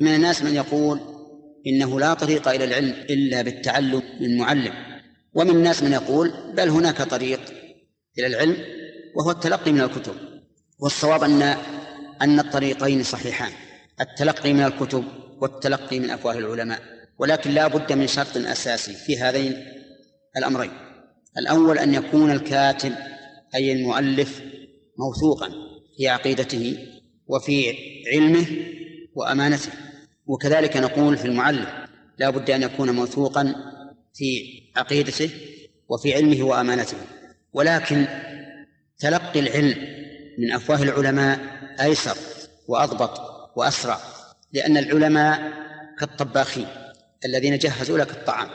من الناس من يقول إنه لا طريق إلى العلم إلا بالتعلم من معلم ومن الناس من يقول بل هناك طريق إلى العلم وهو التلقي من الكتب والصواب أن أن الطريقين صحيحان التلقي من الكتب والتلقي من أفواه العلماء ولكن لا بد من شرط أساسي في هذين الأمرين. الأول أن يكون الكاتب أي المؤلف موثوقا في عقيدته وفي علمه وأمانته. وكذلك نقول في المعلم لا بد أن يكون موثوقا في عقيدته وفي علمه وأمانته. ولكن تلقي العلم من أفواه العلماء أيسر وأضبط وأسرع لأن العلماء كالطباخين الذين جهزوا لك الطعام.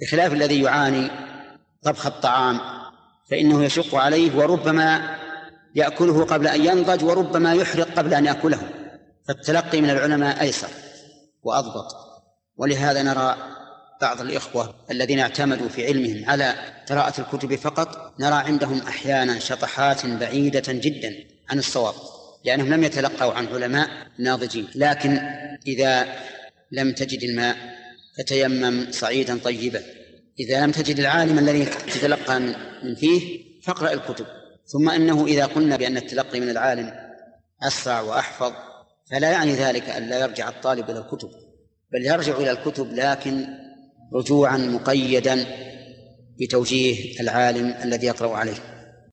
بخلاف الذي يعاني طبخ الطعام فإنه يشق عليه وربما يأكله قبل أن ينضج وربما يحرق قبل أن يأكله. فالتلقي من العلماء أيسر. وأضبط. ولهذا نرى بعض الإخوة الذين اعتمدوا في علمهم على قراءة الكتب فقط نرى عندهم أحيانا شطحات بعيدة جدا عن الصواب لأنهم لم يتلقوا عن علماء ناضجين. لكن إذا لم تجد الماء فتيمم صعيدا طيبا. إذا لم تجد العالم الذي تتلقى من فيه فاقرأ الكتب. ثم إنه إذا قلنا بأن التلقي من العالم أسرع وأحفظ فلا يعني ذلك أن لا يرجع الطالب إلى الكتب بل يرجع إلى الكتب لكن رجوعا مقيدا بتوجيه العالم الذي يقرأ عليه.